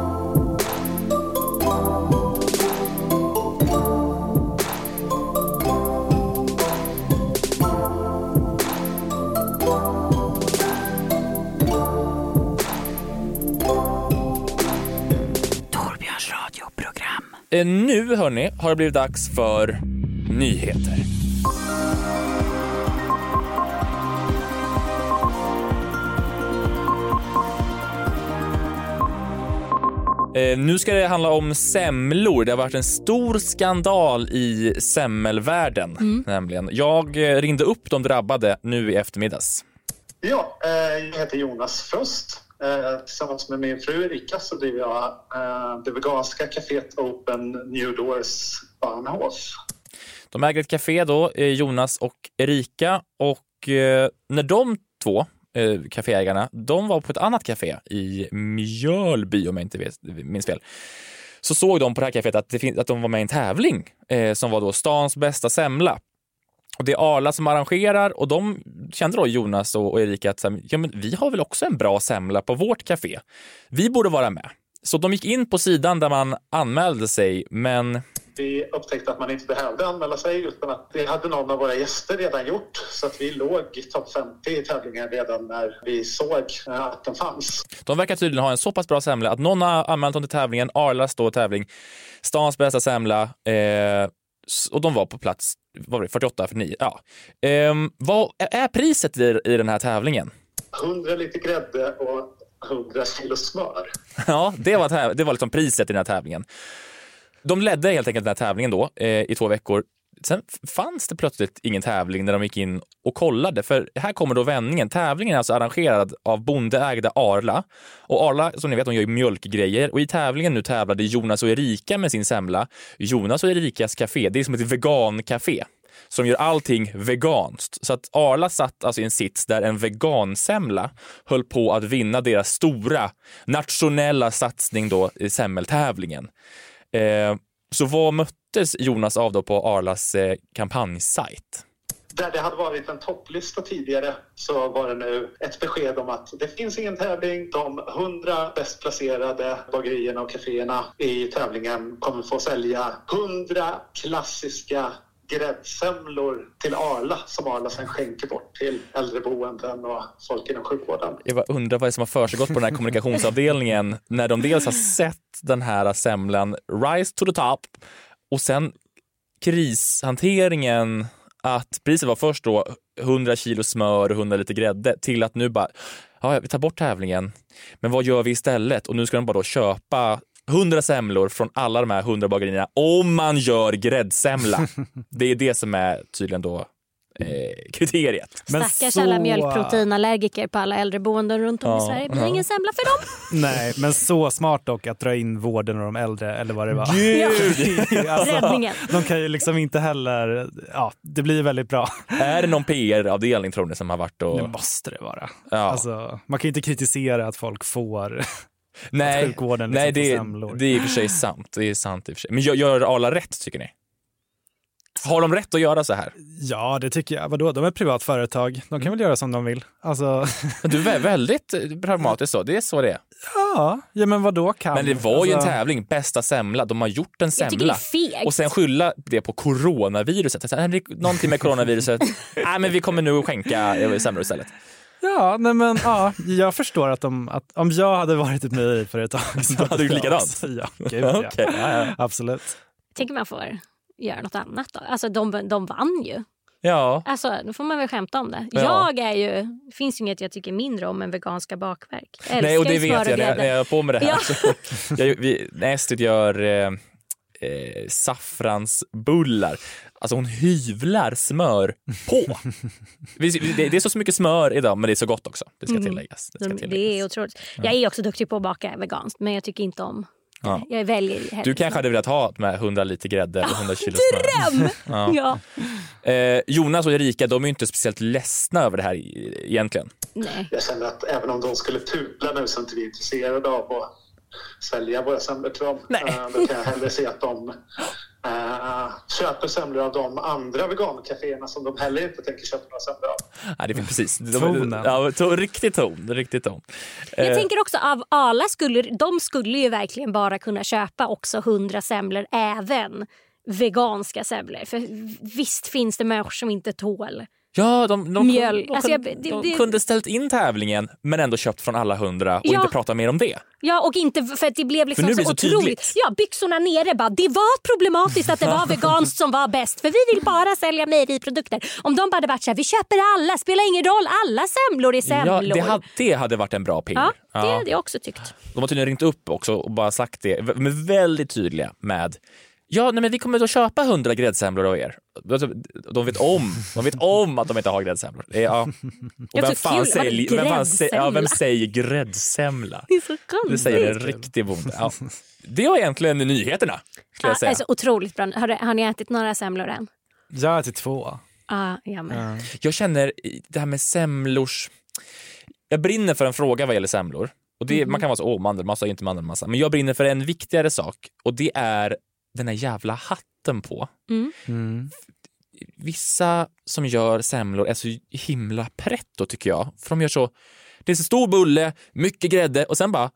Nu, hörni, har det blivit dags för nyheter. Eh, nu ska det handla om semlor. Det har varit en stor skandal i semmelvärlden. Mm. Nämligen. Jag eh, ringde upp de drabbade nu i eftermiddags. Ja, eh, jag heter Jonas Frost. Eh, tillsammans med min fru Erika så driver jag eh, det veganska kaféet Open New Doors Bahnhof. De äger ett kafé, då, eh, Jonas och Erika. Och när de två kaféägarna, de var på ett annat kafé i Mjölby om jag inte vet, minns fel. Så såg de på det här kaféet att, det att de var med i en tävling eh, som var då stans bästa semla. Och det är Arla som arrangerar och de kände då Jonas och, Erika att ja, men vi har väl också en bra semla på vårt café. Vi borde vara med. Så de gick in på sidan där man anmälde sig, men Vi upptäckte att man inte behövde anmäla sig utan att det hade någon av våra gäster redan gjort. Så att vi låg i topp 50 i tävlingen redan när vi såg att den fanns. De verkar tydligen ha en så pass bra semla att någon har anmält dem till tävlingen. Arlas då tävling. Stans bästa semla. Eh, och de var på plats var det, 48 för 9. Ja. Eh, vad är priset i, i den här tävlingen? 100 liter grädde och 100 kilo smör. Ja, det var, det var liksom priset i den här tävlingen. De ledde helt enkelt den här tävlingen då eh, i två veckor. Sen fanns det plötsligt ingen tävling när de gick in och kollade. För här kommer då vändningen. Tävlingen är alltså arrangerad av bondeägda Arla. Och Arla, som ni vet, de gör ju mjölkgrejer. Och i tävlingen nu tävlade Jonas och Erika med sin semla. Jonas och Erikas café, det är som ett vegancafé som gör allting veganskt. Så att Arla satt alltså i en sits där en vegansemla höll på att vinna deras stora nationella satsning då i semmeltävlingen. Eh, så vad mötte möttes Jonas av då på Arlas eh, kampanjsajt? Där det hade varit en topplista tidigare så var det nu ett besked om att det finns ingen tävling. De 100 bäst placerade bagerierna och kaféerna i tävlingen kommer få sälja 100 klassiska gräddsemlor till Arla som Arla sen skänker bort till äldreboenden och folk inom sjukvården. Jag bara undrar vad det är som har försiggått på den här kommunikationsavdelningen när de dels har sett den här semlan rise to the top och sen krishanteringen att priset var först då 100 kilo smör och 100 liter grädde till att nu bara, ja, vi tar bort tävlingen. Men vad gör vi istället? Och nu ska de bara då köpa 100 semlor från alla de här 100 bagerierna om man gör gräddsemla. Det är det som är tydligen då eh, kriteriet. Stackars alla mjölkproteinallergiker på alla äldreboenden runt om i Ja. Sverige. Det blir Ja. ingen semla för dem. Nej, men så smart dock att dra in vården och de äldre eller vad det var. Gud! Räddningen. De kan ju liksom inte heller, ja det blir väldigt bra. Är det någon PR-avdelning tror ni som har varit och... Det måste det vara. Ja. Alltså, man kan ju inte kritisera att folk får nej, liksom nej får det, det är i och för sig sant. Det är sant i och för sig. Men gör, gör Arla rätt tycker ni? Har de rätt att göra så här? Ja, det tycker jag. Vadå, de är ett privat företag. De kan Mm. väl göra som de vill. Alltså, Du är vä- väldigt eh, pragmatisk så. Det är så det är. ja, ja men vadå kan? Men det var ju en alltså, tävling, bästa semla. De har gjort en Jag semla. det är fegt. Och sen skylla det på coronaviruset. Så här, "Nej, det är Någonting med coronaviruset. Nej, men vi kommer nu att skänka eh, semlor istället. Ja, nej men ja, jag förstår att, de, att om jag hade varit ett mejeriföretag så hade du jag likadant? Ja, gud ja. Ja, ja. Absolut. tänker man får göra något annat då. Alltså de, de vann ju. Ja. Alltså, då får man väl skämta om det. Ja. Jag är ju, det finns ju inget jag tycker mindre om än veganska bakverk. Jag Nej, och det vet jag när jag, när jag är på med det här. Ja. Så, jag, vi, när Estrid gör eh, eh, saffransbullar, alltså hon hyvlar smör på. Det, det är så mycket smör idag, men det är så gott också. Det ska Mm. tilläggas. Det ska tilläggas. Det är otroligt. Jag är också duktig på att baka veganskt men jag tycker inte om Ja. Jag väljer hellre Du kanske hade velat ha med 100 liter grädde och 100 kilo smör. Dröm! Ja. Ja. Eh, Jonas och Erika, de är ju inte speciellt ledsna över det här egentligen. Nej. Jag känner att även om de skulle tupla nu så är inte vi intresserade av att sälja våra semlor till dem. Eh, Då kan jag hellre se att de eh, köper semlor av de andra vegankaféerna som de heller inte tänker köpa några semlor av. Ja, det är precis. De, Tonen. Ja, to, riktig ton. Riktig ton. Jag Eh, tänker också av Arla skulle, de skulle ju verkligen bara kunna köpa också 100 semlor även veganska semlor. För visst finns det människor som inte tål Ja, de, de, Mjöl. de, Alltså, kunde, jag- det- de kunde ställt in tävlingen men ändå köpt från alla hundra och Ja. inte prata mer om det. Ja, och inte för att det blev liksom så, det så otroligt. tydligt. Ja, byxorna nere bara. Det var problematiskt att det var veganskt som var bäst för vi vill bara sälja mejeriprodukter. Om de bara hade varit så här, vi köper alla, spelar ingen roll, alla semlor är semlor. Ja, det, hade, det hade varit en bra ping. Ja, det hade jag också tyckt. De har tydligen ringt upp också och bara sagt det, men väldigt tydliga med Ja, nej, men vi kommer att köpa 100 gräddsemlor av er. Alltså, De vet om, de vet om att de inte har gräddsemlor. Är- Ja. Och vem fan säger, vem, fan säger, ja, vem säger gräddsemla? Det är så Det säger en riktig bonde. Ja. Det var egentligen nyheterna. Skulle Ja, jag säga. alltså, otroligt bra. Har, du- har ni ätit några semlor än? Jag har ätit två. Ja, jag med. Jag känner det här med semlors... Jag brinner för en fråga vad gäller semlor. Och det, Mhm. Man kan vara så, åh mandelmassa, inte mandelmassa. Men jag brinner för en viktigare sak och det är den här jävla hatten på. Mm. Vissa som gör semlor är så himla pretto tycker jag. För de gör så, det är så stor bulle, mycket grädde och sen bara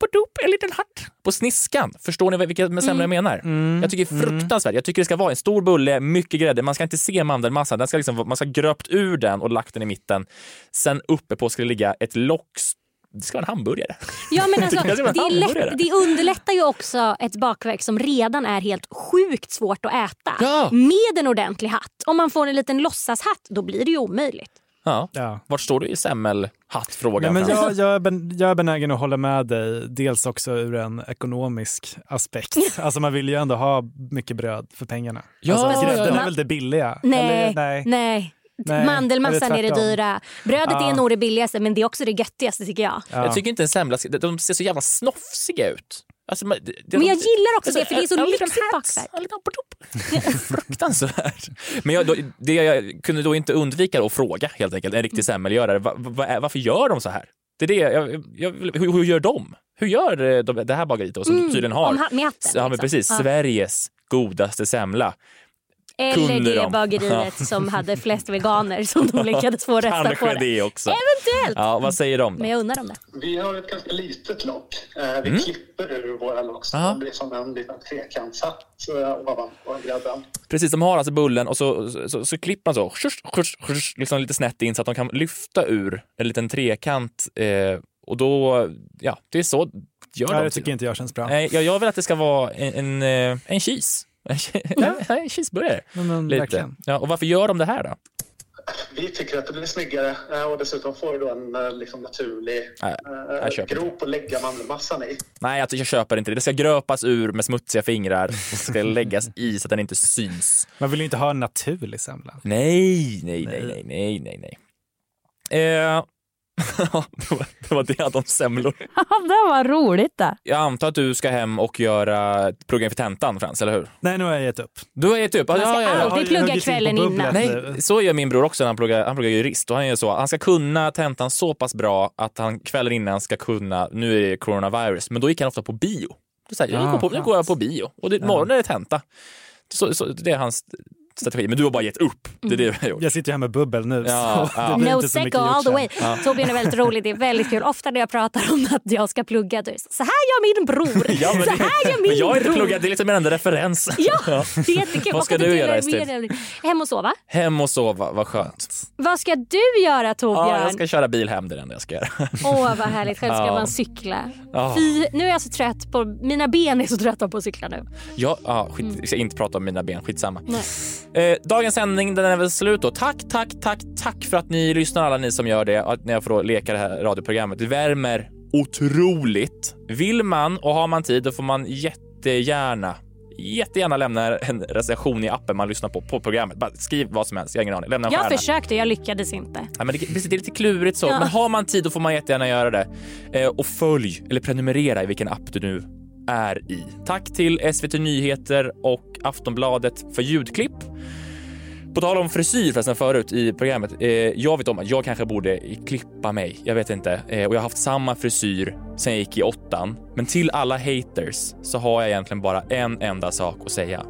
Badop, en liten hatt på sniskan. Förstår ni vad- vilka med semlor jag menar? Jag tycker det är fruktansvärt. Jag tycker det ska vara en stor bulle, mycket grädde. Man ska inte se mandelmassan. Den ska liksom, man ska ha gröpt ur den och lagt den i mitten. Sen uppe på ska det ligga ett lock. Det ska vara en hamburgare. Ja, men alltså, Det det, lätt, det underlättar ju också ett bakverk som redan är helt sjukt svårt att äta. Ja. Med en ordentlig hatt. Om man får en liten låtsashatt, då blir det ju omöjligt. Ja. Vart står du i semmelhattfrågan? Nej, men jag, jag, är ben, jag är benägen att hålla med dig, dels också ur en ekonomisk aspekt. Alltså man vill ju ändå ha mycket bröd för pengarna. Ja, alltså, ja, grädden ja. är väl det billiga? Nej, Eller, nej. nej. Nej, Mandelmassan är det dyra. Brödet Ja. är nog det billigaste men det är också det göttigaste tycker jag. Jag tycker inte en semla, de ser så jävla snofsiga ut. Alltså, man- det- det- Men jag de- gillar också alltså, det för det är så en lyxigt bakverk. Fruktansvärt. Men jag, då, det jag kunde då inte undvika att fråga helt enkelt, en riktig semmelgörare, va, va, varför gör de så här? Det är det, jag, jag, hur, hur gör de? Hur gör eh, de, det här bageriet då, som Mm, tydligen har med hatten, ja, men liksom. precis, Ja. Sveriges godaste semla? Eller Kunde det de? bageriet Ja. som hade flest veganer som de lyckades få rösta Kanske på det. det också. Eventuellt. Ja, vad säger de då? Men jag undrar om det. Vi har ett ganska litet lock. Eh, Vi Mm. klipper ur våra lock så Aha. det blir som en liten trekantshatt eh, ovanpå grädden. Precis, de har alltså bullen och så, så, så, så klipper man så, shush, shush, shush, liksom lite snett in så att de kan lyfta ur en liten trekant. Eh, och då, ja, det är så gör Ja, de. det tycker inte jag känns bra. Nej, jag, jag vill att det ska vara en, en, eh, en cheese. Ja, cheeseburgare. Men, Lite. Ja, och varför gör de det här då? Vi tycker att det blir snyggare eh, och dessutom får du då en eh, liksom, naturlig Nej, eh, jag grop att lägga mandelmassan i. Nej, alltså, jag köper inte det. Det ska gröpas ur med smutsiga fingrar och ska läggas i så att den inte syns. Man vill ju inte ha en naturlig semla. Nej, nej, nej, nej, nej, nej, nej. Eh, det, var, det var det om semlor. det var roligt det. Jag antar att du ska hem och göra program för tentan, Frans, eller hur? Nej, nu har jag gett upp. Du har gett upp? Man ska alltid plugga kvällen innan. Nej, så gör min bror också när han pluggar, han pluggar jurist. Och han gör så, han ska kunna tentan så pass bra att han kvällen innan ska kunna, nu är det coronavirus, men då gick han ofta på bio. Då säger jag, går på, nu går jag på bio och det, imorgon är det tenta. Så, så, det är hans strategi, men du har bara gett upp. Det är det jag har gjort. Jag sitter ju här med bubbel nu. Ja, så ja. No secco all the way. Ja. Torbjörn är väldigt rolig, det är väldigt kul. Ofta när jag pratar om att jag ska plugga, är det så här gör min bror. Ja, men, så det, här gör min men jag har inte bror. pluggat, det är liksom min enda referens. Ja, det är jättekul. Vad ska du göra istället? Hem och sova. Hem och sova, vad skönt. Vad ska du göra Torbjörn? Ja, jag ska köra bil hem, det är det enda jag ska göra. Åh vad härligt, själv ska Ja. man cykla. Ja. Fy, nu är jag så trött på, mina ben är så trötta på att cykla nu. Ja, ja skit, jag ska inte prata om mina ben, skitsamma. Nej. Eh, dagens sändning den är väl slut då. Tack, tack, tack, tack för att ni lyssnar alla ni som gör det. Att jag får leka det här radioprogrammet. Det värmer otroligt. Vill man och har man tid då får man jättegärna Jättegärna lämna en recension i appen man lyssnar på, på programmet. Bara skriv vad som helst, jag har ingen aning. Lämna en Jag stjärna. försökte, jag lyckades inte. Ja, men det, det är lite klurigt så, Ja. men har man tid då får man jättegärna göra det. Eh, och följ eller prenumerera i vilken app du nu är i. Tack till SVT Nyheter och Aftonbladet för ljudklipp. På tal om frisyr förresten förut i programmet. Eh, jag vet om att jag kanske borde klippa mig. Jag vet inte. Eh, och jag har haft samma frisyr sen jag gick i åttan. Men till alla haters så har jag egentligen bara en enda sak att säga.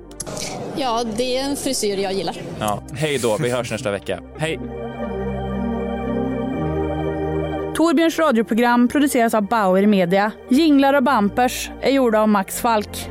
Ja, det är en frisyr jag gillar. Ja, hej då. Vi hörs nästa vecka. Hej! Torbjörns radioprogram produceras av Bauer Media. Jinglar och bampers är gjorda av Max Falk.